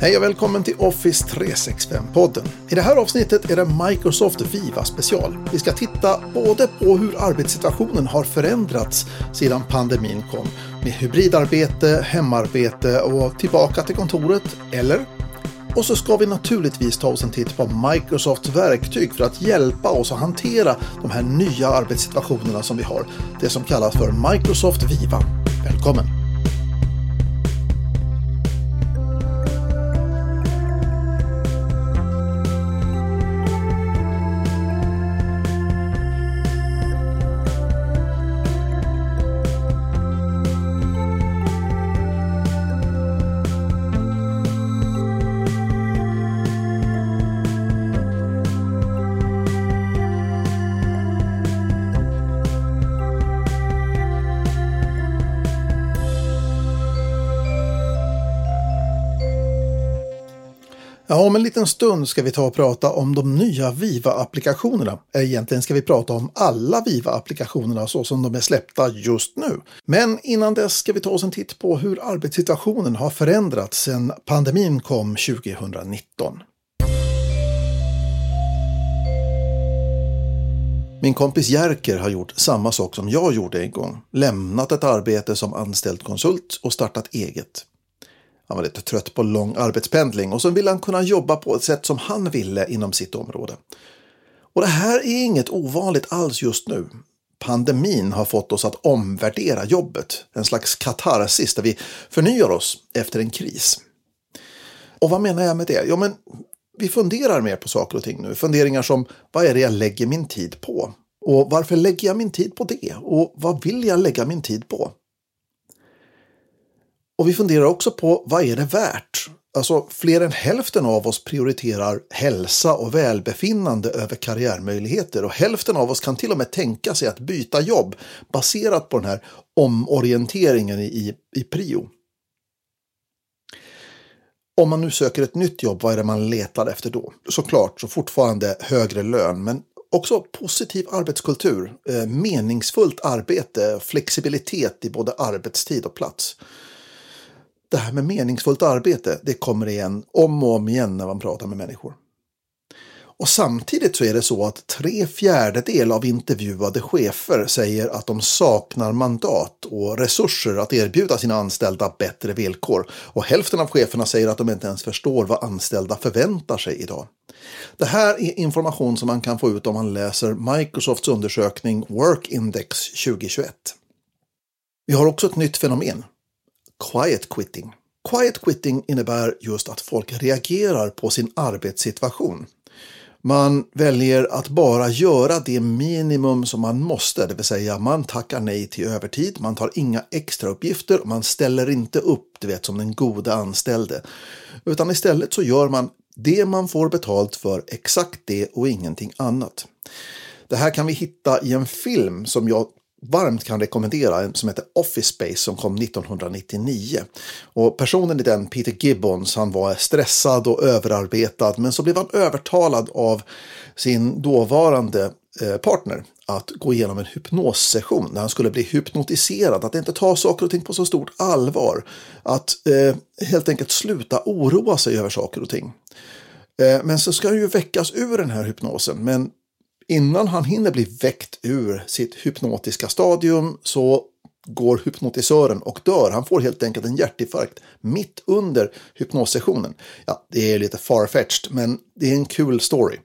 Hej och välkommen till Office 365-podden. I det här avsnittet är det Microsoft Viva special. Vi ska titta både på hur arbetssituationen har förändrats sedan pandemin kom med hybridarbete, hemarbete och tillbaka till kontoret, eller? Och så ska vi naturligtvis ta oss en titt på Microsofts verktyg för att hjälpa oss att hantera de här nya arbetssituationerna som vi har. Det som kallas för Microsoft Viva. Välkommen! Ja, om en liten stund ska vi ta och prata om de nya Viva-applikationerna. Eh, egentligen ska vi prata om alla Viva-applikationerna så som de är släppta just nu. Men innan dess ska vi ta oss en titt på hur arbetssituationen har förändrats sedan pandemin kom 2019. Min kompis Jerker har gjort samma sak som jag gjorde en gång. Lämnat ett arbete som anställd konsult och startat eget. Han var lite trött på lång arbetspendling och så ville han kunna jobba på ett sätt som han ville inom sitt område. Och det här är inget ovanligt alls just nu. Pandemin har fått oss att omvärdera jobbet, en slags katarsis där vi förnyar oss efter en kris. Och vad menar jag med det? Ja, men vi funderar mer på saker och ting nu. Funderingar som vad är det jag lägger min tid på? Och varför lägger jag min tid på det? Och vad vill jag lägga min tid på? Och vi funderar också på vad är det värt? Alltså fler än hälften av oss prioriterar hälsa och välbefinnande över karriärmöjligheter och hälften av oss kan till och med tänka sig att byta jobb baserat på den här omorienteringen i, i prio. Om man nu söker ett nytt jobb, vad är det man letar efter då? Såklart så fortfarande högre lön, men också positiv arbetskultur, eh, meningsfullt arbete, flexibilitet i både arbetstid och plats det här med meningsfullt arbete, det kommer igen om och om igen när man pratar med människor. Och samtidigt så är det så att tre fjärdedel av intervjuade chefer säger att de saknar mandat och resurser att erbjuda sina anställda bättre villkor. Och hälften av cheferna säger att de inte ens förstår vad anställda förväntar sig idag. Det här är information som man kan få ut om man läser Microsofts undersökning Work Index 2021. Vi har också ett nytt fenomen quiet quitting. Quiet quitting innebär just att folk reagerar på sin arbetssituation. Man väljer att bara göra det minimum som man måste, det vill säga man tackar nej till övertid, man tar inga extra uppgifter, man ställer inte upp, du vet som den goda anställde. Utan istället så gör man det man får betalt för, exakt det och ingenting annat. Det här kan vi hitta i en film som jag varmt kan rekommendera som heter Office Space som kom 1999. Och personen i den, Peter Gibbons, han var stressad och överarbetad men så blev han övertalad av sin dåvarande eh, partner att gå igenom en hypnossession där han skulle bli hypnotiserad, att inte ta saker och ting på så stort allvar, att eh, helt enkelt sluta oroa sig över saker och ting. Eh, men så ska han ju väckas ur den här hypnosen, men Innan han hinner bli väckt ur sitt hypnotiska stadium så går hypnotisören och dör. Han får helt enkelt en hjärtinfarkt mitt under hypnossessionen. Ja, det är lite farfetched, men det är en kul story.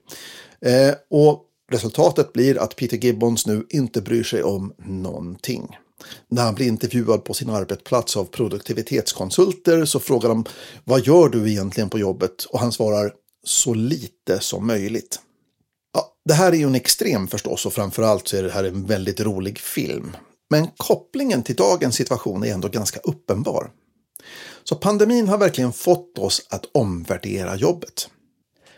Eh, och resultatet blir att Peter Gibbons nu inte bryr sig om någonting. När han blir intervjuad på sin arbetsplats av produktivitetskonsulter så frågar de vad gör du egentligen på jobbet? Och han svarar så lite som möjligt. Det här är ju en extrem förstås och framförallt så är det här en väldigt rolig film. Men kopplingen till dagens situation är ändå ganska uppenbar. Så pandemin har verkligen fått oss att omvärdera jobbet.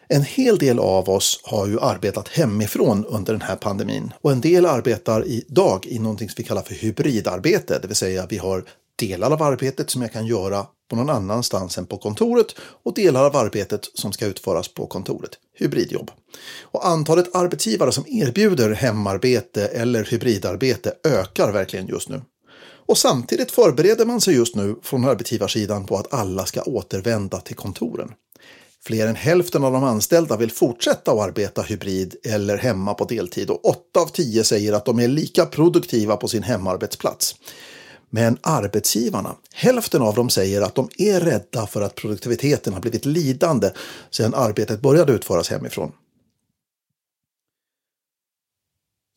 En hel del av oss har ju arbetat hemifrån under den här pandemin och en del arbetar idag i någonting som vi kallar för hybridarbete, det vill säga vi har delar av arbetet som jag kan göra på någon annanstans än på kontoret och delar av arbetet som ska utföras på kontoret, hybridjobb. Och antalet arbetsgivare som erbjuder hemarbete eller hybridarbete ökar verkligen just nu. Och samtidigt förbereder man sig just nu från arbetsgivarsidan på att alla ska återvända till kontoren. Fler än hälften av de anställda vill fortsätta att arbeta hybrid eller hemma på deltid och 8 av 10 säger att de är lika produktiva på sin hemarbetsplats. Men arbetsgivarna, hälften av dem säger att de är rädda för att produktiviteten har blivit lidande sedan arbetet började utföras hemifrån.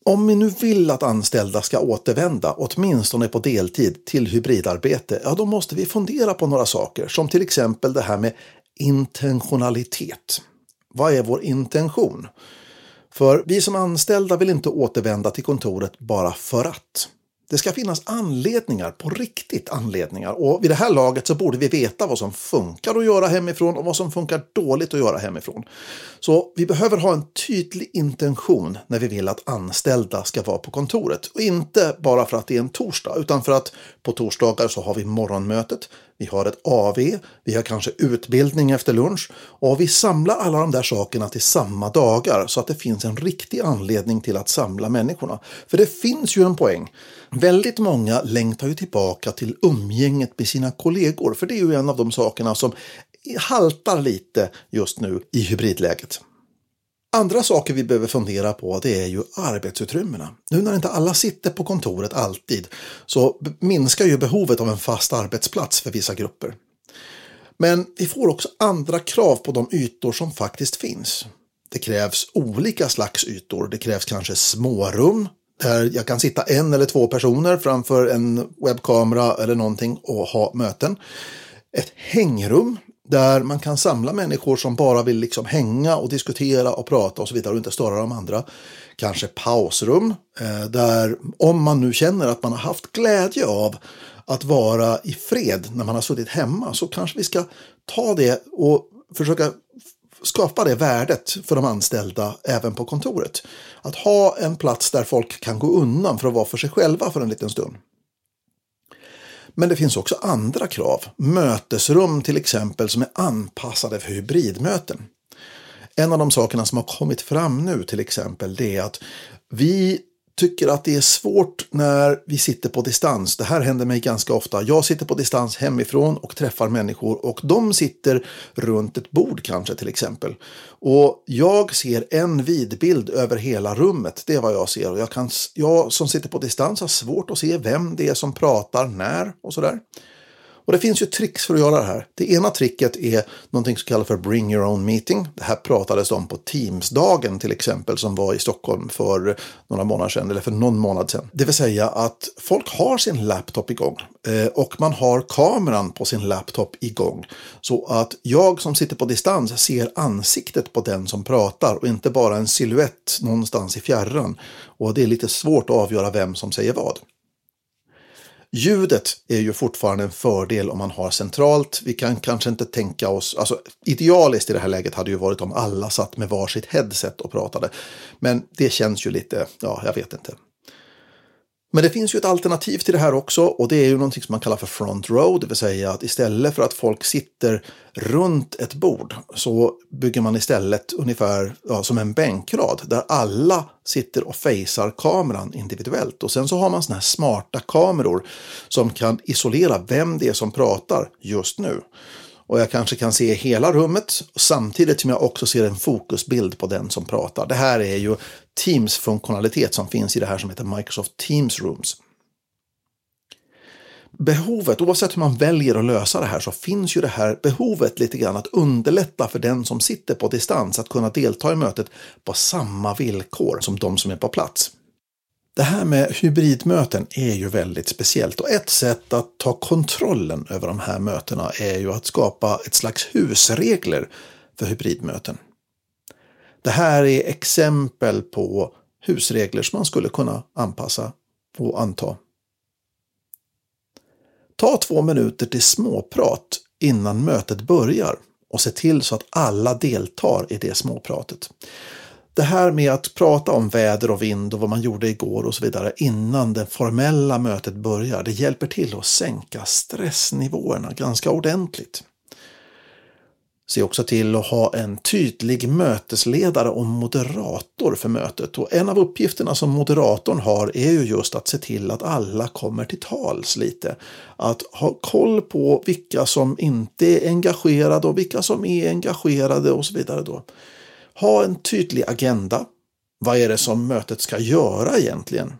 Om vi nu vill att anställda ska återvända, åtminstone på deltid, till hybridarbete, ja då måste vi fundera på några saker, som till exempel det här med intentionalitet. Vad är vår intention? För vi som anställda vill inte återvända till kontoret bara för att. Det ska finnas anledningar, på riktigt anledningar. Och vid det här laget så borde vi veta vad som funkar att göra hemifrån och vad som funkar dåligt att göra hemifrån. Så vi behöver ha en tydlig intention när vi vill att anställda ska vara på kontoret. Och inte bara för att det är en torsdag, utan för att på torsdagar så har vi morgonmötet, vi har ett AV, vi har kanske utbildning efter lunch och vi samlar alla de där sakerna till samma dagar så att det finns en riktig anledning till att samla människorna. För det finns ju en poäng. Väldigt många längtar ju tillbaka till umgänget med sina kollegor, för det är ju en av de sakerna som haltar lite just nu i hybridläget. Andra saker vi behöver fundera på det är ju arbetsutrymmena. Nu när inte alla sitter på kontoret alltid så minskar ju behovet av en fast arbetsplats för vissa grupper. Men vi får också andra krav på de ytor som faktiskt finns. Det krävs olika slags ytor. Det krävs kanske smårum där jag kan sitta en eller två personer framför en webbkamera eller någonting och ha möten. Ett hängrum där man kan samla människor som bara vill liksom hänga och diskutera och prata och så vidare och inte störa de andra. Kanske pausrum eh, där om man nu känner att man har haft glädje av att vara i fred när man har suttit hemma så kanske vi ska ta det och försöka skapa det värdet för de anställda även på kontoret. Att ha en plats där folk kan gå undan för att vara för sig själva för en liten stund. Men det finns också andra krav. Mötesrum till exempel som är anpassade för hybridmöten. En av de sakerna som har kommit fram nu till exempel det är att vi tycker att det är svårt när vi sitter på distans. Det här händer mig ganska ofta. Jag sitter på distans hemifrån och träffar människor och de sitter runt ett bord kanske till exempel. Och jag ser en vidbild över hela rummet. Det är vad jag ser. Och jag, kan, jag som sitter på distans har svårt att se vem det är som pratar när och sådär. Och det finns ju tricks för att göra det här. Det ena tricket är någonting som kallas för bring your own meeting. Det här pratades om på Teams-dagen till exempel som var i Stockholm för några månader sedan eller för någon månad sedan. Det vill säga att folk har sin laptop igång eh, och man har kameran på sin laptop igång så att jag som sitter på distans ser ansiktet på den som pratar och inte bara en siluett någonstans i fjärran. Och det är lite svårt att avgöra vem som säger vad. Ljudet är ju fortfarande en fördel om man har centralt. Vi kan kanske inte tänka oss, alltså idealiskt i det här läget hade ju varit om alla satt med varsitt headset och pratade. Men det känns ju lite, ja, jag vet inte. Men det finns ju ett alternativ till det här också och det är ju någonting som man kallar för front row, det vill säga att istället för att folk sitter runt ett bord så bygger man istället ungefär ja, som en bänkrad där alla sitter och facear kameran individuellt och sen så har man såna här smarta kameror som kan isolera vem det är som pratar just nu. Och jag kanske kan se hela rummet samtidigt som jag också ser en fokusbild på den som pratar. Det här är ju Teams-funktionalitet som finns i det här som heter Microsoft Teams Rooms. Behovet, oavsett hur man väljer att lösa det här, så finns ju det här behovet lite grann att underlätta för den som sitter på distans att kunna delta i mötet på samma villkor som de som är på plats. Det här med hybridmöten är ju väldigt speciellt och ett sätt att ta kontrollen över de här mötena är ju att skapa ett slags husregler för hybridmöten. Det här är exempel på husregler som man skulle kunna anpassa och anta. Ta två minuter till småprat innan mötet börjar och se till så att alla deltar i det småpratet det här med att prata om väder och vind och vad man gjorde igår och så vidare innan det formella mötet börjar, det hjälper till att sänka stressnivåerna ganska ordentligt. Se också till att ha en tydlig mötesledare och moderator för mötet. Och en av uppgifterna som moderatorn har är ju just att se till att alla kommer till tals lite. Att ha koll på vilka som inte är engagerade och vilka som är engagerade och så vidare. Då. Ha en tydlig agenda. Vad är det som mötet ska göra egentligen?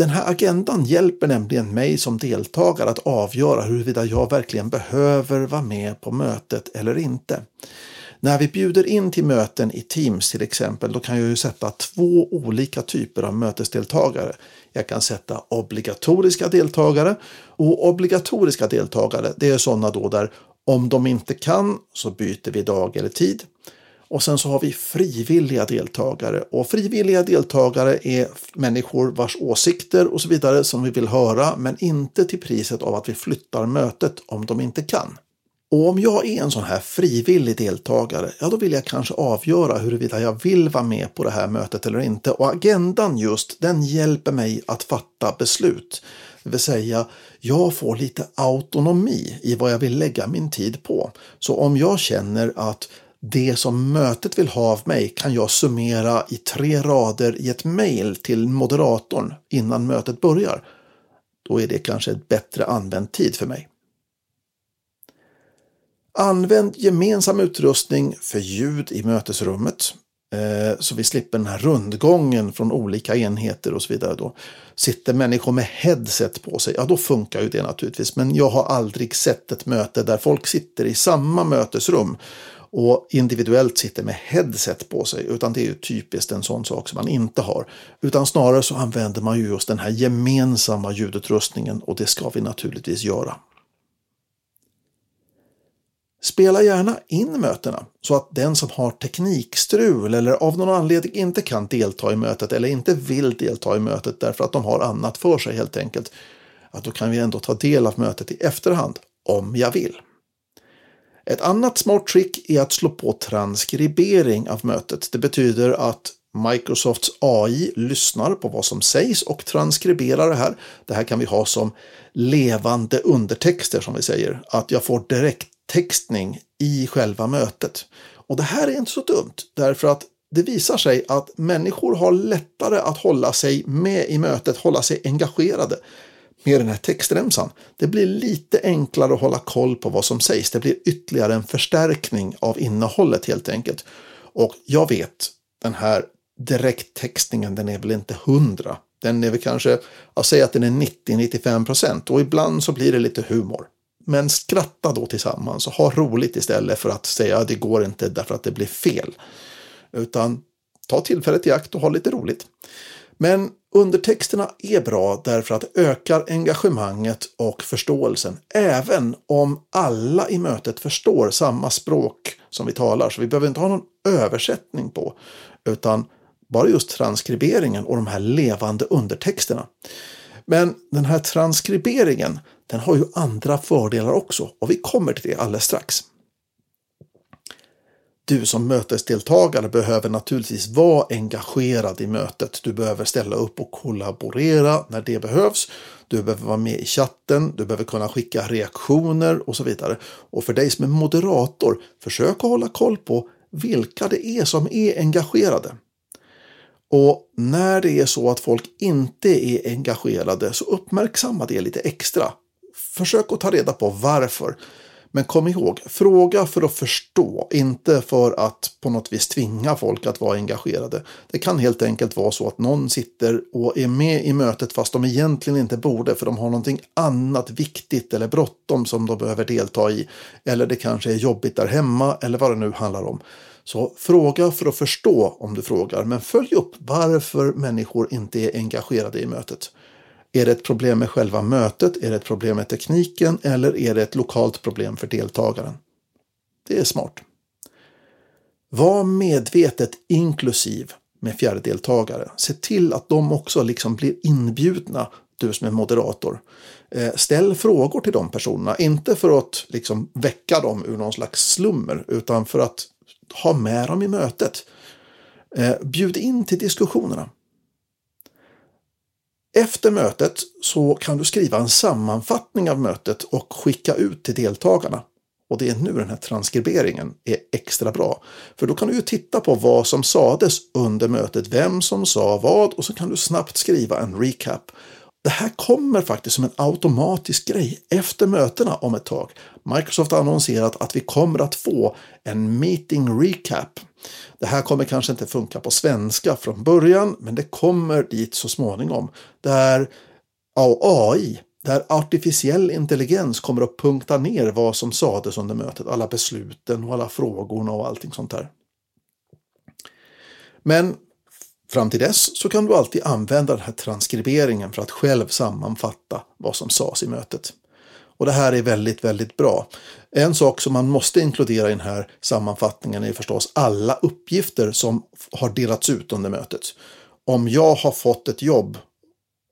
Den här agendan hjälper nämligen mig som deltagare att avgöra huruvida jag verkligen behöver vara med på mötet eller inte. När vi bjuder in till möten i Teams till exempel, då kan jag ju sätta två olika typer av mötesdeltagare. Jag kan sätta obligatoriska deltagare och obligatoriska deltagare, det är sådana då där om de inte kan så byter vi dag eller tid. Och sen så har vi frivilliga deltagare och frivilliga deltagare är människor vars åsikter och så vidare som vi vill höra men inte till priset av att vi flyttar mötet om de inte kan. Och om jag är en sån här frivillig deltagare, ja då vill jag kanske avgöra huruvida jag vill vara med på det här mötet eller inte. Och agendan just, den hjälper mig att fatta beslut. Det vill säga, jag får lite autonomi i vad jag vill lägga min tid på. Så om jag känner att det som mötet vill ha av mig kan jag summera i tre rader i ett mejl till moderatorn innan mötet börjar. Då är det kanske ett bättre använd tid för mig. Använd gemensam utrustning för ljud i mötesrummet eh, så vi slipper den här rundgången från olika enheter och så vidare. Då. Sitter människor med headset på sig, ja då funkar ju det naturligtvis. Men jag har aldrig sett ett möte där folk sitter i samma mötesrum och individuellt sitter med headset på sig, utan det är ju typiskt en sån sak som man inte har. Utan snarare så använder man ju just den här gemensamma ljudutrustningen och det ska vi naturligtvis göra. Spela gärna in mötena så att den som har teknikstrul eller av någon anledning inte kan delta i mötet eller inte vill delta i mötet därför att de har annat för sig helt enkelt, att då kan vi ändå ta del av mötet i efterhand om jag vill. Ett annat smart trick är att slå på transkribering av mötet. Det betyder att Microsofts AI lyssnar på vad som sägs och transkriberar det här. Det här kan vi ha som levande undertexter som vi säger. Att jag får direkttextning i själva mötet. Och det här är inte så dumt därför att det visar sig att människor har lättare att hålla sig med i mötet, hålla sig engagerade med den här textremsan. Det blir lite enklare att hålla koll på vad som sägs. Det blir ytterligare en förstärkning av innehållet helt enkelt. Och jag vet, den här direkttextningen, den är väl inte hundra. Den är väl kanske, jag säger att den är 90-95 procent och ibland så blir det lite humor. Men skratta då tillsammans och ha roligt istället för att säga att det går inte därför att det blir fel. Utan ta tillfället i akt och ha lite roligt. Men undertexterna är bra därför att det ökar engagemanget och förståelsen. Även om alla i mötet förstår samma språk som vi talar. Så vi behöver inte ha någon översättning på. Utan bara just transkriberingen och de här levande undertexterna. Men den här transkriberingen den har ju andra fördelar också och vi kommer till det alldeles strax. Du som mötesdeltagare behöver naturligtvis vara engagerad i mötet. Du behöver ställa upp och kollaborera när det behövs. Du behöver vara med i chatten, du behöver kunna skicka reaktioner och så vidare. Och för dig som är moderator, försök att hålla koll på vilka det är som är engagerade. Och när det är så att folk inte är engagerade så uppmärksamma det lite extra. Försök att ta reda på varför. Men kom ihåg, fråga för att förstå, inte för att på något vis tvinga folk att vara engagerade. Det kan helt enkelt vara så att någon sitter och är med i mötet fast de egentligen inte borde för de har någonting annat viktigt eller bråttom som de behöver delta i. Eller det kanske är jobbigt där hemma eller vad det nu handlar om. Så fråga för att förstå om du frågar, men följ upp varför människor inte är engagerade i mötet. Är det ett problem med själva mötet? Är det ett problem med tekniken? Eller är det ett lokalt problem för deltagaren? Det är smart. Var medvetet inklusiv med fjärrdeltagare. Se till att de också liksom blir inbjudna, du som är moderator. Eh, ställ frågor till de personerna, inte för att liksom väcka dem ur någon slags slummer, utan för att ha med dem i mötet. Eh, bjud in till diskussionerna. Efter mötet så kan du skriva en sammanfattning av mötet och skicka ut till deltagarna. Och det är nu den här transkriberingen är extra bra. För då kan du ju titta på vad som sades under mötet, vem som sa vad och så kan du snabbt skriva en recap. Det här kommer faktiskt som en automatisk grej efter mötena om ett tag. Microsoft har annonserat att vi kommer att få en meeting recap. Det här kommer kanske inte funka på svenska från början, men det kommer dit så småningom. Där AI där artificiell intelligens kommer att punkta ner vad som sades under mötet, alla besluten och alla frågorna och allting sånt där. Men fram till dess så kan du alltid använda den här transkriberingen för att själv sammanfatta vad som sades i mötet. Och det här är väldigt, väldigt bra. En sak som man måste inkludera i den här sammanfattningen är förstås alla uppgifter som har delats ut under mötet. Om jag har fått ett jobb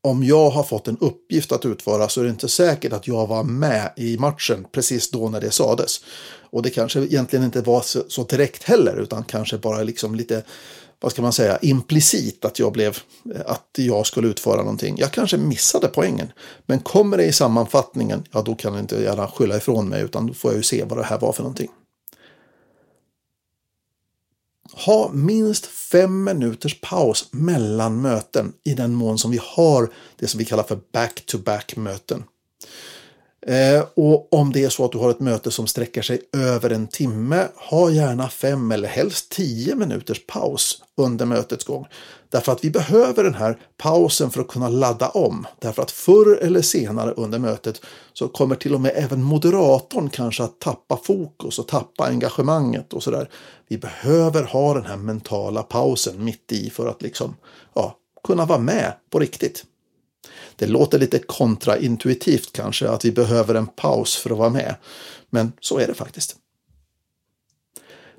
om jag har fått en uppgift att utföra så är det inte säkert att jag var med i matchen precis då när det sades. Och det kanske egentligen inte var så, direkt heller utan kanske bara liksom lite vad ska man säga, implicit att jag blev, att jag skulle utföra någonting. Jag kanske missade poängen. Men kommer det i sammanfattningen, ja då kan jag inte gärna skylla ifrån mig utan då får jag ju se vad det här var för någonting. Ha minst fem minuters paus mellan möten i den mån som vi har det som vi kallar för back-to-back möten. Eh, och om det är så att du har ett möte som sträcker sig över en timme, ha gärna fem eller helst tio minuters paus under mötets gång. Därför att vi behöver den här pausen för att kunna ladda om. Därför att förr eller senare under mötet så kommer till och med även moderatorn kanske att tappa fokus och tappa engagemanget och sådär. Vi behöver ha den här mentala pausen mitt i för att liksom, ja, kunna vara med på riktigt. Det låter lite kontraintuitivt kanske att vi behöver en paus för att vara med. Men så är det faktiskt.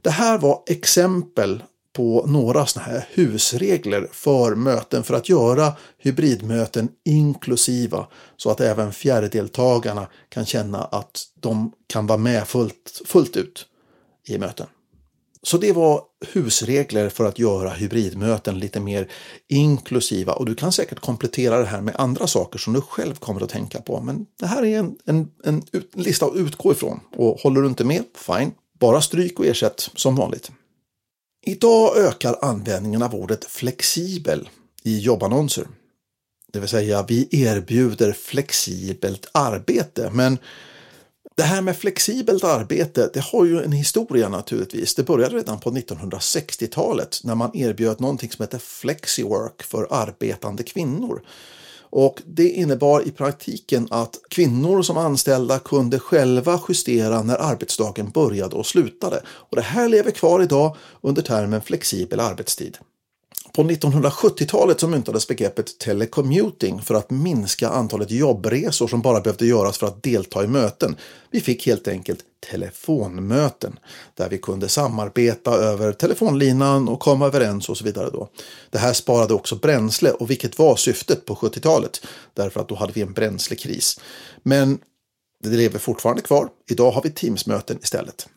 Det här var exempel på några sådana här husregler för möten för att göra hybridmöten inklusiva så att även fjärrdeltagarna kan känna att de kan vara med fullt, fullt ut i möten. Så det var husregler för att göra hybridmöten lite mer inklusiva och du kan säkert komplettera det här med andra saker som du själv kommer att tänka på. Men det här är en, en, en lista att utgå ifrån och håller du inte med, fine, bara stryk och ersätt som vanligt. Idag ökar användningen av ordet flexibel i jobbannonser. Det vill säga vi erbjuder flexibelt arbete men det här med flexibelt arbete, det har ju en historia naturligtvis. Det började redan på 1960-talet när man erbjöd någonting som heter flexiwork för arbetande kvinnor. Och det innebar i praktiken att kvinnor som anställda kunde själva justera när arbetsdagen började och slutade. Och det här lever kvar idag under termen flexibel arbetstid. På 1970-talet så myntades begreppet telecommuting för att minska antalet jobbresor som bara behövde göras för att delta i möten. Vi fick helt enkelt telefonmöten där vi kunde samarbeta över telefonlinan och komma överens och så vidare. Då. Det här sparade också bränsle och vilket var syftet på 70-talet därför att då hade vi en bränslekris. Men det lever fortfarande kvar. Idag har vi Teamsmöten istället.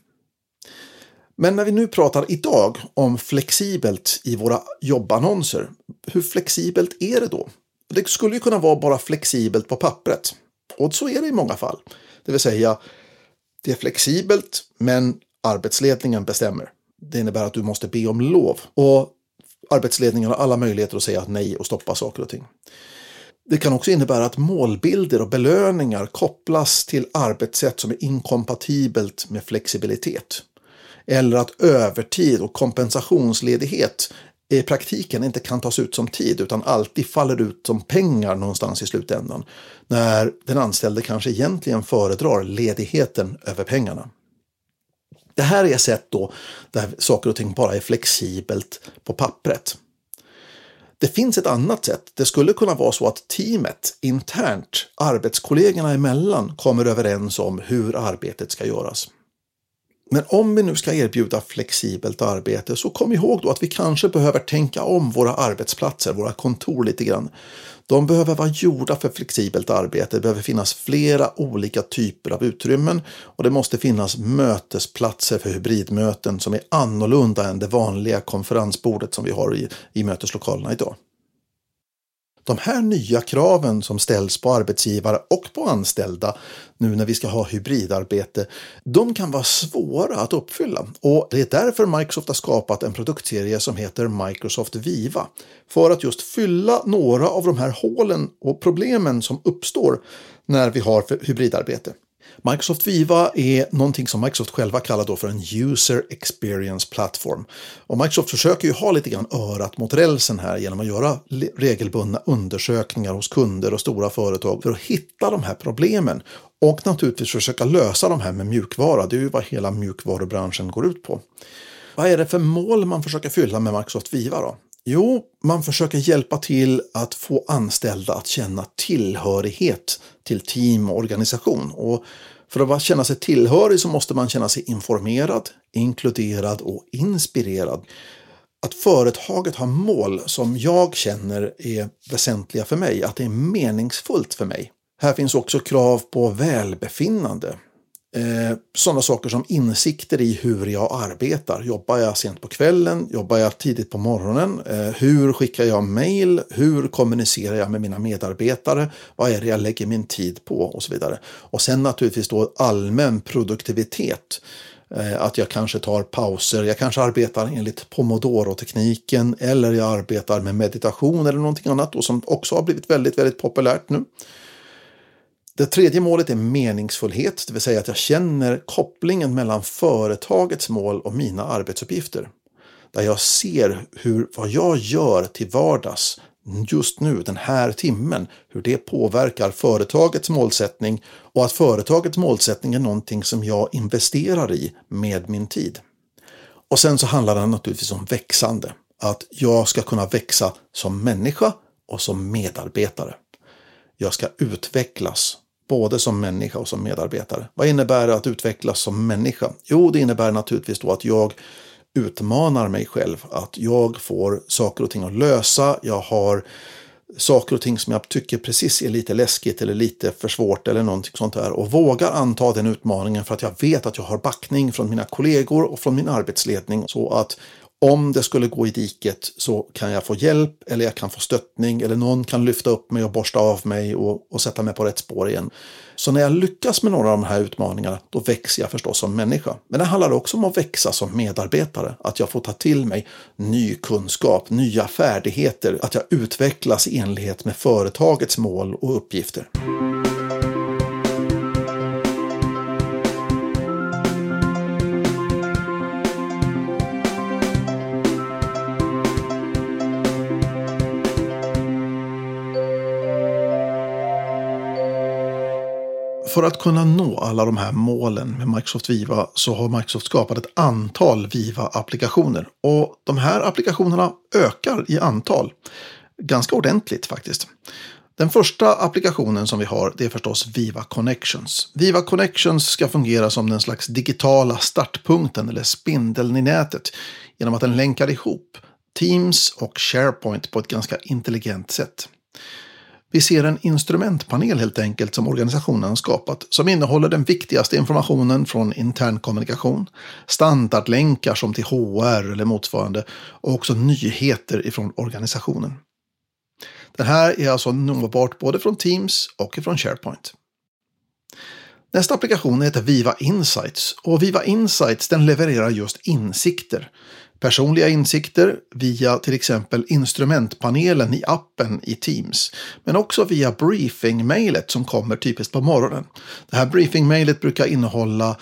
Men när vi nu pratar idag om flexibelt i våra jobbannonser, hur flexibelt är det då? Det skulle ju kunna vara bara flexibelt på pappret. Och så är det i många fall. Det vill säga, det är flexibelt men arbetsledningen bestämmer. Det innebär att du måste be om lov och arbetsledningen har alla möjligheter att säga nej och stoppa saker och ting. Det kan också innebära att målbilder och belöningar kopplas till arbetssätt som är inkompatibelt med flexibilitet eller att övertid och kompensationsledighet i praktiken inte kan tas ut som tid utan alltid faller ut som pengar någonstans i slutändan. När den anställde kanske egentligen föredrar ledigheten över pengarna. Det här är sätt då där saker och ting bara är flexibelt på pappret. Det finns ett annat sätt. Det skulle kunna vara så att teamet internt, arbetskollegorna emellan, kommer överens om hur arbetet ska göras. Men om vi nu ska erbjuda flexibelt arbete så kom ihåg då att vi kanske behöver tänka om våra arbetsplatser, våra kontor lite grann. De behöver vara gjorda för flexibelt arbete. Det behöver finnas flera olika typer av utrymmen och det måste finnas mötesplatser för hybridmöten som är annorlunda än det vanliga konferensbordet som vi har i, i möteslokalerna idag. De här nya kraven som ställs på arbetsgivare och på anställda nu när vi ska ha hybridarbete, de kan vara svåra att uppfylla. Och det är därför Microsoft har skapat en produktserie som heter Microsoft Viva. För att just fylla några av de här hålen och problemen som uppstår när vi har hybridarbete. Microsoft Viva är någonting som Microsoft själva kallar då för en User Experience Platform. Och Microsoft försöker ju ha lite grann örat mot rälsen här genom att göra regelbundna undersökningar hos kunder och stora företag för att hitta de här problemen och naturligtvis försöka lösa de här med mjukvara. Det är ju vad hela mjukvarubranschen går ut på. Vad är det för mål man försöker fylla med Microsoft Viva då? Jo, man försöker hjälpa till att få anställda att känna tillhörighet till team och organisation. Och för att känna sig tillhörig så måste man känna sig informerad, inkluderad och inspirerad. Att företaget har mål som jag känner är väsentliga för mig, att det är meningsfullt för mig. Här finns också krav på välbefinnande. Eh, sådana saker som insikter i hur jag arbetar. Jobbar jag sent på kvällen? Jobbar jag tidigt på morgonen? Eh, hur skickar jag mail? Hur kommunicerar jag med mina medarbetare? Vad är det jag lägger min tid på? Och så vidare. Och sen naturligtvis då allmän produktivitet. Eh, att jag kanske tar pauser, jag kanske arbetar enligt pomodoro-tekniken eller jag arbetar med meditation eller någonting annat då, som också har blivit väldigt, väldigt populärt nu. Det tredje målet är meningsfullhet, det vill säga att jag känner kopplingen mellan företagets mål och mina arbetsuppgifter. Där jag ser hur vad jag gör till vardags just nu, den här timmen, hur det påverkar företagets målsättning och att företagets målsättning är någonting som jag investerar i med min tid. Och sen så handlar det naturligtvis om växande. Att jag ska kunna växa som människa och som medarbetare. Jag ska utvecklas både som människa och som medarbetare. Vad innebär det att utvecklas som människa? Jo, det innebär naturligtvis då att jag utmanar mig själv, att jag får saker och ting att lösa. Jag har saker och ting som jag tycker precis är lite läskigt eller lite för svårt eller någonting sånt där och vågar anta den utmaningen för att jag vet att jag har backning från mina kollegor och från min arbetsledning så att om det skulle gå i diket så kan jag få hjälp eller jag kan få stöttning eller någon kan lyfta upp mig och borsta av mig och, och sätta mig på rätt spår igen. Så när jag lyckas med några av de här utmaningarna då växer jag förstås som människa. Men det handlar också om att växa som medarbetare. Att jag får ta till mig ny kunskap, nya färdigheter, att jag utvecklas i enlighet med företagets mål och uppgifter. För att kunna nå alla de här målen med Microsoft Viva så har Microsoft skapat ett antal Viva-applikationer. Och de här applikationerna ökar i antal. Ganska ordentligt faktiskt. Den första applikationen som vi har det är förstås Viva Connections. Viva Connections ska fungera som den slags digitala startpunkten eller spindeln i nätet genom att den länkar ihop Teams och SharePoint på ett ganska intelligent sätt. Vi ser en instrumentpanel helt enkelt som organisationen har skapat som innehåller den viktigaste informationen från intern kommunikation, standardlänkar som till HR eller motsvarande och också nyheter ifrån organisationen. Den här är alltså nåbart både från Teams och från SharePoint. Nästa applikation heter Viva Insights och Viva Insights den levererar just insikter personliga insikter via till exempel instrumentpanelen i appen i Teams. Men också via briefing-mailet som kommer typiskt på morgonen. Det här briefing-mailet brukar innehålla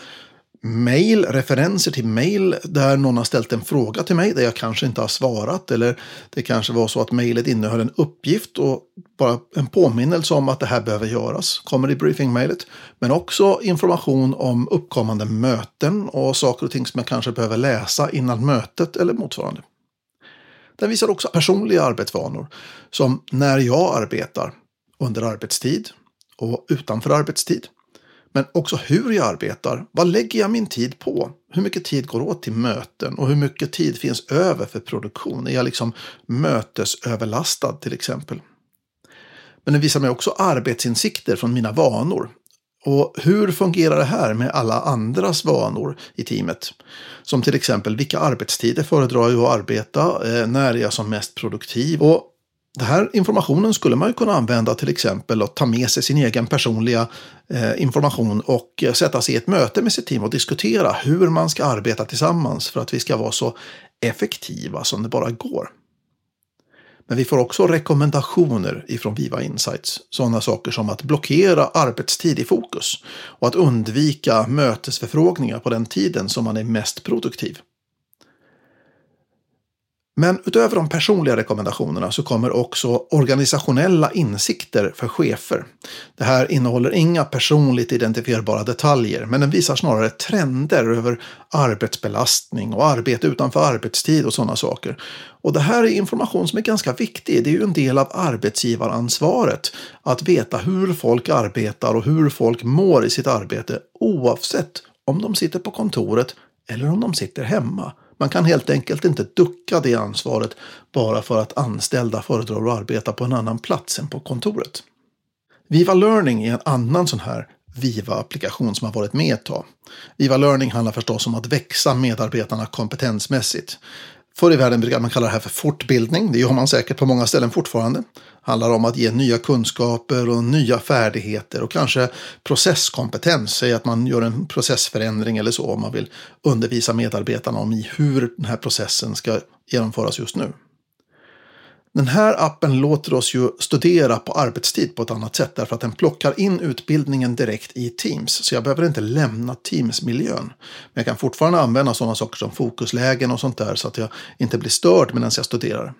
mail, referenser till mail där någon har ställt en fråga till mig där jag kanske inte har svarat eller det kanske var så att mejlet innehöll en uppgift och bara en påminnelse om att det här behöver göras kommer i briefingmejlet. Men också information om uppkommande möten och saker och ting som jag kanske behöver läsa innan mötet eller motsvarande. Den visar också personliga arbetsvanor som när jag arbetar under arbetstid och utanför arbetstid. Men också hur jag arbetar. Vad lägger jag min tid på? Hur mycket tid går åt till möten och hur mycket tid finns över för produktion? Är jag liksom mötesöverlastad till exempel? Men den visar mig också arbetsinsikter från mina vanor. Och hur fungerar det här med alla andras vanor i teamet? Som till exempel vilka arbetstider föredrar jag att arbeta? Eh, när är jag som mest produktiv? Och den här informationen skulle man ju kunna använda till exempel att ta med sig sin egen personliga eh, information och eh, sätta sig i ett möte med sitt team och diskutera hur man ska arbeta tillsammans för att vi ska vara så effektiva som det bara går. Men vi får också rekommendationer ifrån Viva Insights. Sådana saker som att blockera arbetstid i fokus och att undvika mötesförfrågningar på den tiden som man är mest produktiv. Men utöver de personliga rekommendationerna så kommer också organisationella insikter för chefer. Det här innehåller inga personligt identifierbara detaljer, men den visar snarare trender över arbetsbelastning och arbete utanför arbetstid och sådana saker. Och det här är information som är ganska viktig. Det är ju en del av arbetsgivaransvaret att veta hur folk arbetar och hur folk mår i sitt arbete oavsett om de sitter på kontoret eller om de sitter hemma. Man kan helt enkelt inte ducka det ansvaret bara för att anställda föredrar att arbeta på en annan plats än på kontoret. Viva Learning är en annan sån här Viva-applikation som har varit med ett tag. Viva Learning handlar förstås om att växa medarbetarna kompetensmässigt. Förr i världen brukade man kalla det här för fortbildning. Det gör man säkert på många ställen fortfarande handlar om att ge nya kunskaper och nya färdigheter och kanske processkompetens. Säg att man gör en processförändring eller så om man vill undervisa medarbetarna om i hur den här processen ska genomföras just nu. Den här appen låter oss ju studera på arbetstid på ett annat sätt därför att den plockar in utbildningen direkt i Teams. Så jag behöver inte lämna Teams-miljön. Men jag kan fortfarande använda sådana saker som fokuslägen och sånt där så att jag inte blir störd medan jag studerar.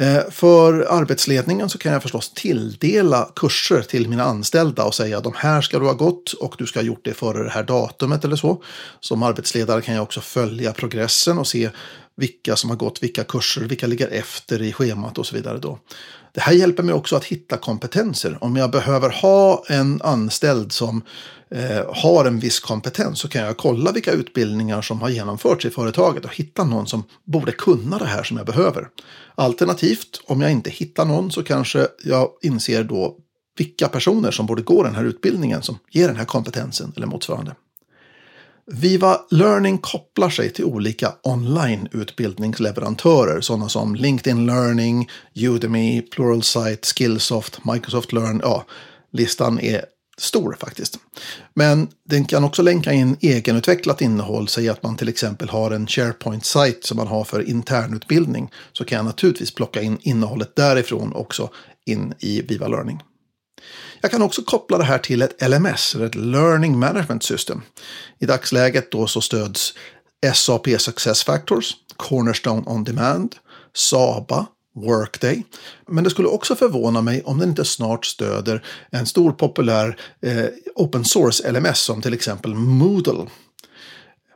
Eh, för arbetsledningen så kan jag förstås tilldela kurser till mina anställda och säga de här ska du ha gått och du ska ha gjort det före det här datumet eller så. Som arbetsledare kan jag också följa progressen och se vilka som har gått vilka kurser, vilka ligger efter i schemat och så vidare. Då. Det här hjälper mig också att hitta kompetenser. Om jag behöver ha en anställd som eh, har en viss kompetens så kan jag kolla vilka utbildningar som har genomförts i företaget och hitta någon som borde kunna det här som jag behöver. Alternativt, om jag inte hittar någon så kanske jag inser då vilka personer som borde gå den här utbildningen som ger den här kompetensen eller motsvarande. Viva Learning kopplar sig till olika online-utbildningsleverantörer, sådana som LinkedIn Learning, Udemy, Pluralsight, Skillsoft, Microsoft Learn. Ja, listan är stor faktiskt. Men den kan också länka in egenutvecklat innehåll. Säg att man till exempel har en SharePoint-sajt som man har för internutbildning. Så kan jag naturligtvis plocka in innehållet därifrån också in i Viva Learning. Jag kan också koppla det här till ett LMS, eller ett Learning Management System. I dagsläget då så stöds SAP Success Factors, Cornerstone On Demand, Saba, Workday. Men det skulle också förvåna mig om den inte snart stöder en stor populär eh, open source LMS som till exempel Moodle.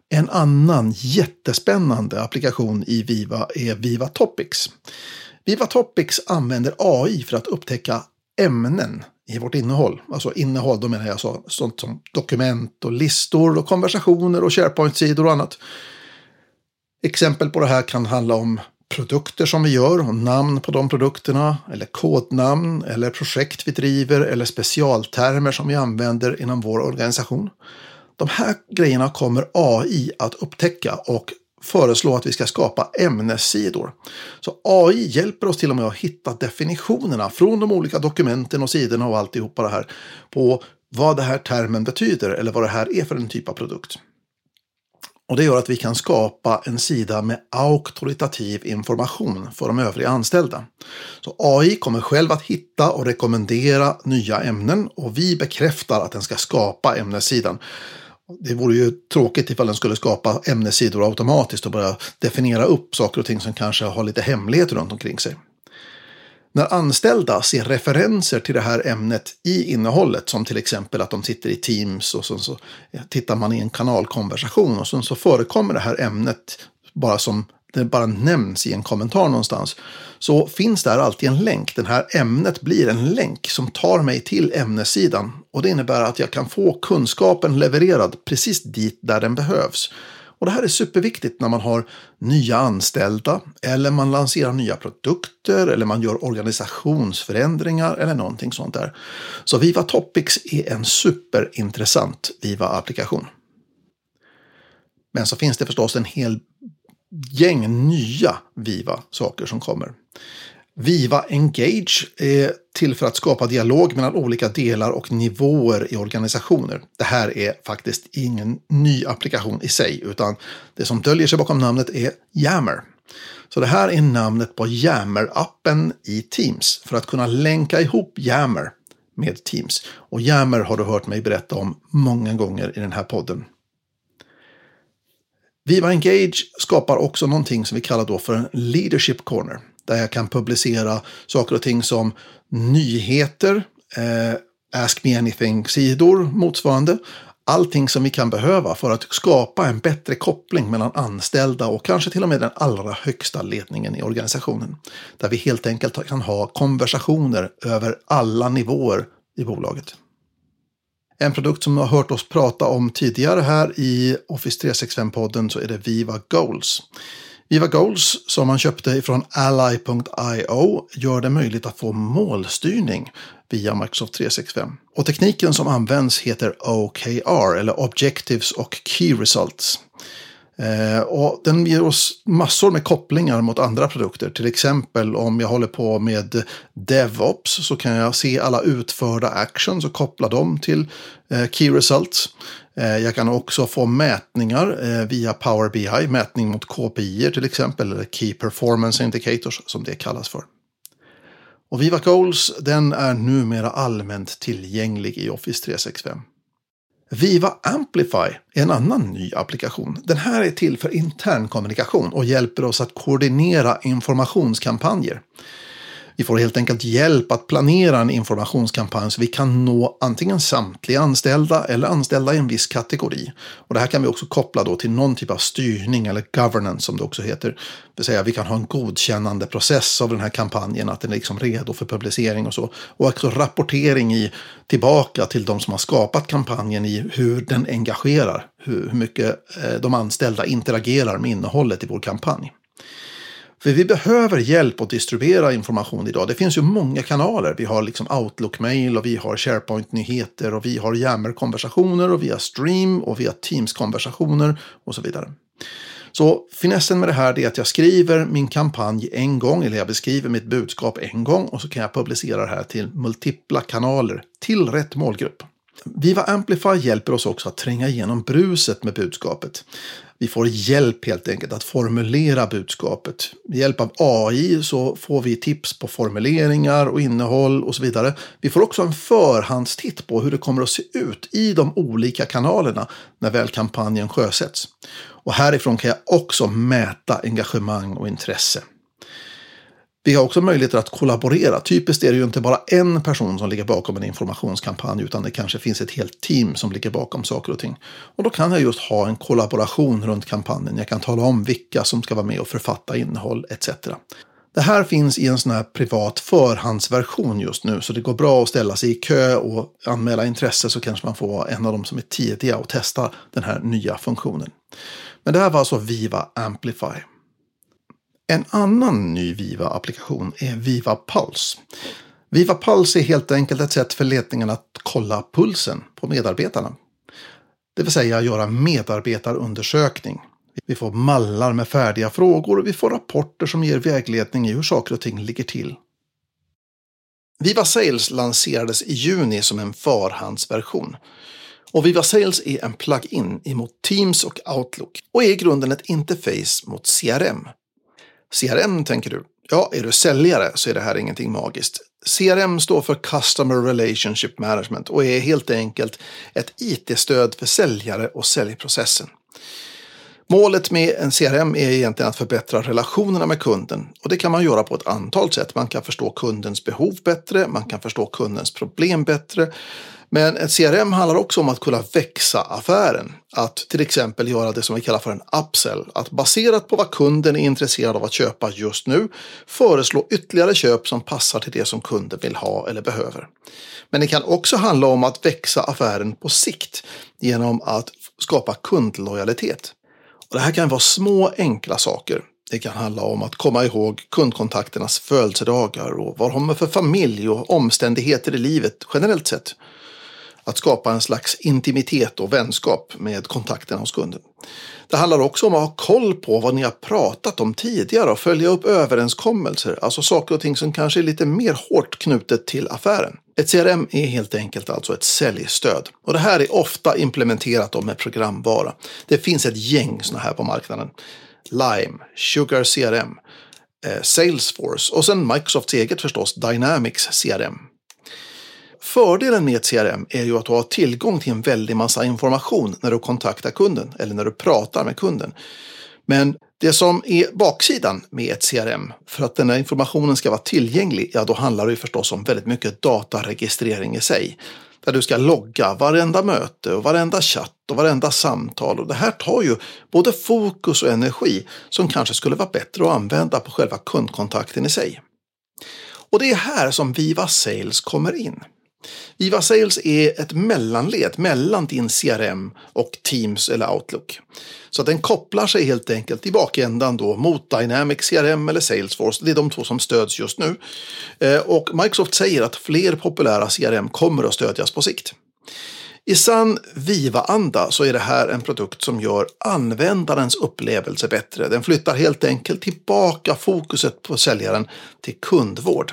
En annan jättespännande applikation i Viva är Viva Topics. Viva Topics använder AI för att upptäcka ämnen i vårt innehåll. Alltså innehåll, då menar jag så, sånt som dokument och listor och konversationer och SharePoint-sidor och annat. Exempel på det här kan handla om produkter som vi gör och namn på de produkterna eller kodnamn eller projekt vi driver eller specialtermer som vi använder inom vår organisation. De här grejerna kommer AI att upptäcka och föreslå att vi ska skapa ämnessidor. Så AI hjälper oss till och med att hitta definitionerna från de olika dokumenten och sidorna och alltihopa det här på vad det här termen betyder eller vad det här är för en typ av produkt. Och det gör att vi kan skapa en sida med auktoritativ information för de övriga anställda. Så AI kommer själv att hitta och rekommendera nya ämnen och vi bekräftar att den ska skapa ämnessidan. Det vore ju tråkigt ifall den skulle skapa ämnessidor automatiskt och börja definiera upp saker och ting som kanske har lite hemlighet runt omkring sig. När anställda ser referenser till det här ämnet i innehållet, som till exempel att de sitter i Teams och så, så tittar man i en kanalkonversation och så, så förekommer det här ämnet bara som det bara nämns i en kommentar någonstans, så finns där alltid en länk. Det här ämnet blir en länk som tar mig till ämnessidan och det innebär att jag kan få kunskapen levererad precis dit där den behövs. Och det här är superviktigt när man har nya anställda eller man lanserar nya produkter eller man gör organisationsförändringar eller någonting sånt där. Så Viva Topics är en superintressant Viva-applikation. Men så finns det förstås en hel gäng nya Viva-saker som kommer. Viva Engage är till för att skapa dialog mellan olika delar och nivåer i organisationer. Det här är faktiskt ingen ny applikation i sig, utan det som döljer sig bakom namnet är Yammer. Så det här är namnet på Yammer-appen i Teams för att kunna länka ihop Yammer med Teams. Och Yammer har du hört mig berätta om många gånger i den här podden. Viva Engage skapar också någonting som vi kallar då för en Leadership Corner. Där jag kan publicera saker och ting som nyheter, eh, Ask Me Anything-sidor motsvarande. Allting som vi kan behöva för att skapa en bättre koppling mellan anställda och kanske till och med den allra högsta ledningen i organisationen. Där vi helt enkelt kan ha konversationer över alla nivåer i bolaget. En produkt som har hört oss prata om tidigare här i Office 365-podden så är det Viva Goals. Viva Goals som man köpte från Ally.io gör det möjligt att få målstyrning via Microsoft 365. Och tekniken som används heter OKR eller Objectives och Key Results. Eh, och den ger oss massor med kopplingar mot andra produkter. Till exempel om jag håller på med DevOps så kan jag se alla utförda actions och koppla dem till eh, Key Results. Eh, jag kan också få mätningar eh, via Power BI, mätning mot KPI till exempel, eller Key Performance Indicators som det kallas för. Och Viva Goals den är numera allmänt tillgänglig i Office 365. Viva Amplify är en annan ny applikation. Den här är till för intern kommunikation och hjälper oss att koordinera informationskampanjer. Vi får helt enkelt hjälp att planera en informationskampanj så vi kan nå antingen samtliga anställda eller anställda i en viss kategori. Och det här kan vi också koppla då till någon typ av styrning eller governance som det också heter. Det vill säga vi kan ha en godkännande process av den här kampanjen, att den är liksom redo för publicering och så. Och också rapportering i, tillbaka till de som har skapat kampanjen i hur den engagerar, hur, hur mycket eh, de anställda interagerar med innehållet i vår kampanj. För vi behöver hjälp att distribuera information idag. Det finns ju många kanaler. Vi har liksom Outlook-mail och vi har SharePoint-nyheter och vi har Yammer-konversationer och vi har Stream och vi har Teams-konversationer och så vidare. Så finessen med det här är att jag skriver min kampanj en gång, eller jag beskriver mitt budskap en gång och så kan jag publicera det här till multipla kanaler till rätt målgrupp. Viva Amplify hjälper oss också att tränga igenom bruset med budskapet. Vi får hjälp helt enkelt att formulera budskapet. Med hjälp av AI så får vi tips på formuleringar och innehåll och så vidare. Vi får också en förhandstitt på hur det kommer att se ut i de olika kanalerna när väl kampanjen sjösätts. Och härifrån kan jag också mäta engagemang och intresse. Vi har också möjligheter att kollaborera. Typiskt är det ju inte bara en person som ligger bakom en informationskampanj utan det kanske finns ett helt team som ligger bakom saker och ting. Och då kan jag just ha en kollaboration runt kampanjen. Jag kan tala om vilka som ska vara med och författa innehåll etc. Det här finns i en sån här privat förhandsversion just nu så det går bra att ställa sig i kö och anmäla intresse så kanske man får vara en av dem som är tidiga och testa den här nya funktionen. Men det här var alltså Viva Amplify. En annan ny Viva-applikation är Viva Puls. Viva Puls är helt enkelt ett sätt för ledningen att kolla pulsen på medarbetarna. Det vill säga göra medarbetarundersökning. Vi får mallar med färdiga frågor och vi får rapporter som ger vägledning i hur saker och ting ligger till. Viva Sales lanserades i juni som en förhandsversion. Och Viva Sales är en plug-in emot Teams och Outlook och är i grunden ett interface mot CRM, CRM tänker du? Ja, är du säljare så är det här ingenting magiskt. CRM står för Customer Relationship Management och är helt enkelt ett IT-stöd för säljare och säljprocessen. Målet med en CRM är egentligen att förbättra relationerna med kunden och det kan man göra på ett antal sätt. Man kan förstå kundens behov bättre, man kan förstå kundens problem bättre, men ett CRM handlar också om att kunna växa affären. Att till exempel göra det som vi kallar för en upsell. Att baserat på vad kunden är intresserad av att köpa just nu föreslå ytterligare köp som passar till det som kunden vill ha eller behöver. Men det kan också handla om att växa affären på sikt genom att skapa kundlojalitet. Och det här kan vara små enkla saker. Det kan handla om att komma ihåg kundkontakternas födelsedagar och vad de har för familj och omständigheter i livet generellt sett att skapa en slags intimitet och vänskap med kontakterna hos kunden. Det handlar också om att ha koll på vad ni har pratat om tidigare och följa upp överenskommelser, alltså saker och ting som kanske är lite mer hårt knutet till affären. Ett CRM är helt enkelt alltså ett säljstöd och det här är ofta implementerat med programvara. Det finns ett gäng sådana här på marknaden. Lime, Sugar CRM, eh, Salesforce och sen Microsofts eget förstås, Dynamics CRM. Fördelen med ett CRM är ju att du har tillgång till en väldig massa information när du kontaktar kunden eller när du pratar med kunden. Men det som är baksidan med ett CRM, för att den här informationen ska vara tillgänglig, ja då handlar det ju förstås om väldigt mycket dataregistrering i sig. Där du ska logga varenda möte och varenda chatt och varenda samtal. Och det här tar ju både fokus och energi som kanske skulle vara bättre att använda på själva kundkontakten i sig. Och det är här som Viva Sales kommer in. Viva Sales är ett mellanled mellan din CRM och Teams eller Outlook. Så den kopplar sig helt enkelt i bakändan då mot Dynamics CRM eller Salesforce. Det är de två som stöds just nu. Eh, och Microsoft säger att fler populära CRM kommer att stödjas på sikt. I sann Viva-anda så är det här en produkt som gör användarens upplevelse bättre. Den flyttar helt enkelt tillbaka fokuset på säljaren till kundvård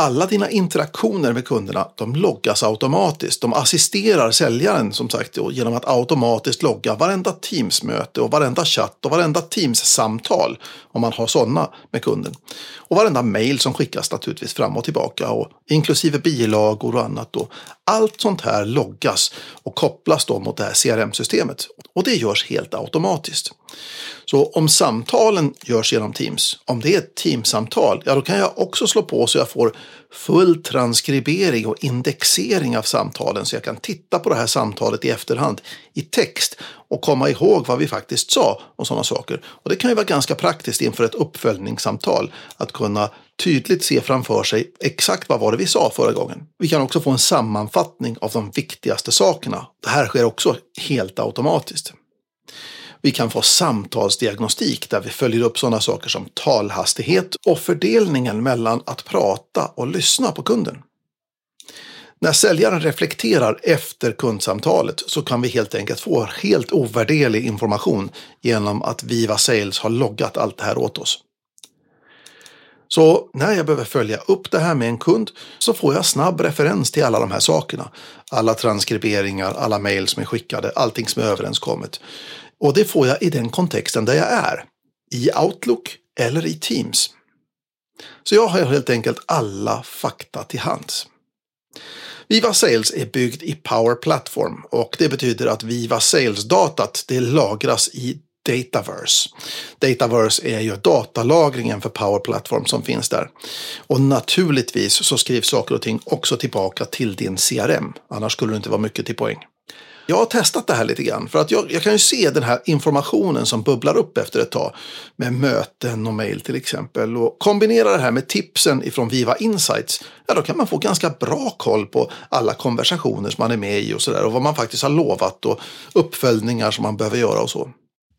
alla dina interaktioner med kunderna de loggas automatiskt. De assisterar säljaren som sagt genom att automatiskt logga varenda Teams-möte och varenda chatt och varenda Teams-samtal om man har sådana med kunden. Och varenda mail som skickas naturligtvis fram och tillbaka och inklusive bilagor och annat. Då. Allt sånt här loggas och kopplas då mot det här CRM-systemet och det görs helt automatiskt. Så om samtalen görs genom Teams, om det är ett Teamsamtal, ja då kan jag också slå på så jag får full transkribering och indexering av samtalen så jag kan titta på det här samtalet i efterhand i text och komma ihåg vad vi faktiskt sa och sådana saker. Och det kan ju vara ganska praktiskt inför ett uppföljningssamtal att kunna tydligt se framför sig exakt vad var det vi sa förra gången. Vi kan också få en sammanfattning av de viktigaste sakerna. Det här sker också helt automatiskt. Vi kan få samtalsdiagnostik där vi följer upp sådana saker som talhastighet och fördelningen mellan att prata och lyssna på kunden. När säljaren reflekterar efter kundsamtalet så kan vi helt enkelt få helt ovärderlig information genom att Viva Sales har loggat allt det här åt oss. Så när jag behöver följa upp det här med en kund så får jag snabb referens till alla de här sakerna. Alla transkriberingar, alla mejl som är skickade, allting som är överenskommet. Och det får jag i den kontexten där jag är. I Outlook eller i Teams. Så jag har helt enkelt alla fakta till hands. Viva Sales är byggd i Power Platform och det betyder att Viva Sales-datat det lagras i Dataverse. Dataverse är ju datalagringen för Power Platform som finns där. Och naturligtvis så skrivs saker och ting också tillbaka till din CRM. Annars skulle det inte vara mycket till poäng. Jag har testat det här lite grann för att jag, jag, kan ju se den här informationen som bubblar upp efter ett tag med möten och mejl till exempel och kombinera det här med tipsen ifrån Viva Insights. Ja, då kan man få ganska bra koll på alla konversationer som man är med i och så där och vad man faktiskt har lovat och uppföljningar som man behöver göra och så.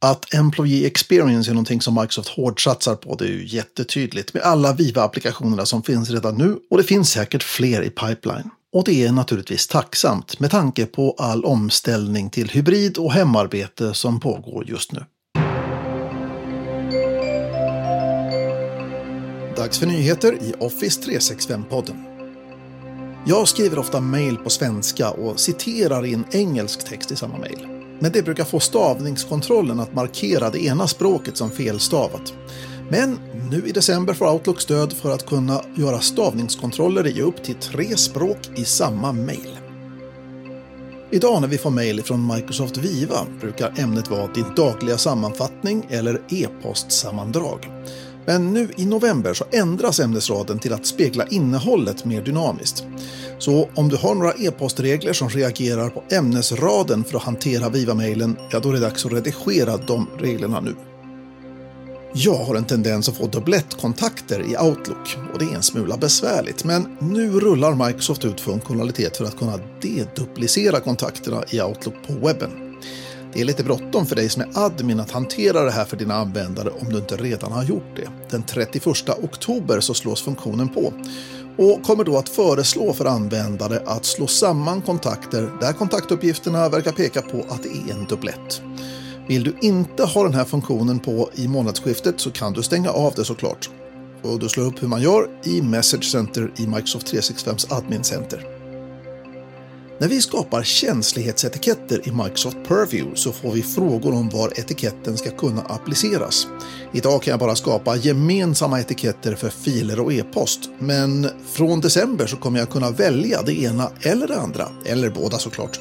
Att Employee Experience är någonting som Microsoft hårdsatsar på det är ju jättetydligt med alla Viva-applikationerna som finns redan nu och det finns säkert fler i pipeline. Och det är naturligtvis tacksamt med tanke på all omställning till hybrid och hemarbete som pågår just nu. Dags för nyheter i Office 365-podden. Jag skriver ofta mejl på svenska och citerar in engelsk text i samma mejl. Men det brukar få stavningskontrollen att markera det ena språket som felstavat. Men nu i december får Outlook stöd för att kunna göra stavningskontroller i upp till tre språk i samma mejl. Idag när vi får mejl från Microsoft Viva brukar ämnet vara din dagliga sammanfattning eller e-postsammandrag. Men nu i november så ändras ämnesraden till att spegla innehållet mer dynamiskt. Så om du har några e-postregler som reagerar på ämnesraden för att hantera Viva-mejlen, ja då är det dags att redigera de reglerna nu. Jag har en tendens att få dubblettkontakter i Outlook och det är en smula besvärligt. Men nu rullar Microsoft ut funktionalitet för att kunna deduplicera kontakterna i Outlook på webben. Det är lite bråttom för dig som är admin att hantera det här för dina användare om du inte redan har gjort det. Den 31 oktober så slås funktionen på och kommer då att föreslå för användare att slå samman kontakter där kontaktuppgifterna verkar peka på att det är en dubblett. Vill du inte ha den här funktionen på i månadsskiftet så kan du stänga av det såklart. Och du slår upp hur man gör i Message Center i Microsoft 365s Admin Center. När vi skapar känslighetsetiketter i Microsoft Purview så får vi frågor om var etiketten ska kunna appliceras. Idag kan jag bara skapa gemensamma etiketter för filer och e-post, men från december så kommer jag kunna välja det ena eller det andra, eller båda såklart.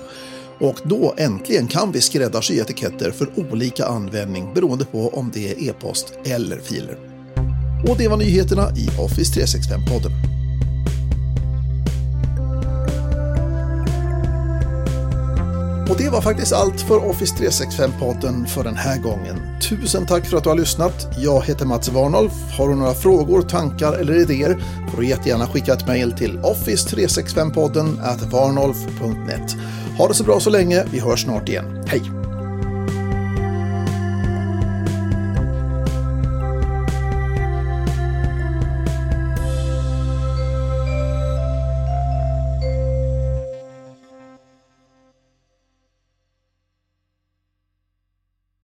Och då äntligen kan vi skräddarsy etiketter för olika användning beroende på om det är e-post eller filer. Och det var nyheterna i Office 365-podden. Och det var faktiskt allt för Office 365-podden för den här gången. Tusen tack för att du har lyssnat. Jag heter Mats Warnolf. Har du några frågor, tankar eller idéer får du jättegärna skicka ett mejl till office365podden at varnolf.net. Ha det så bra så länge. Vi hörs snart igen. Hej!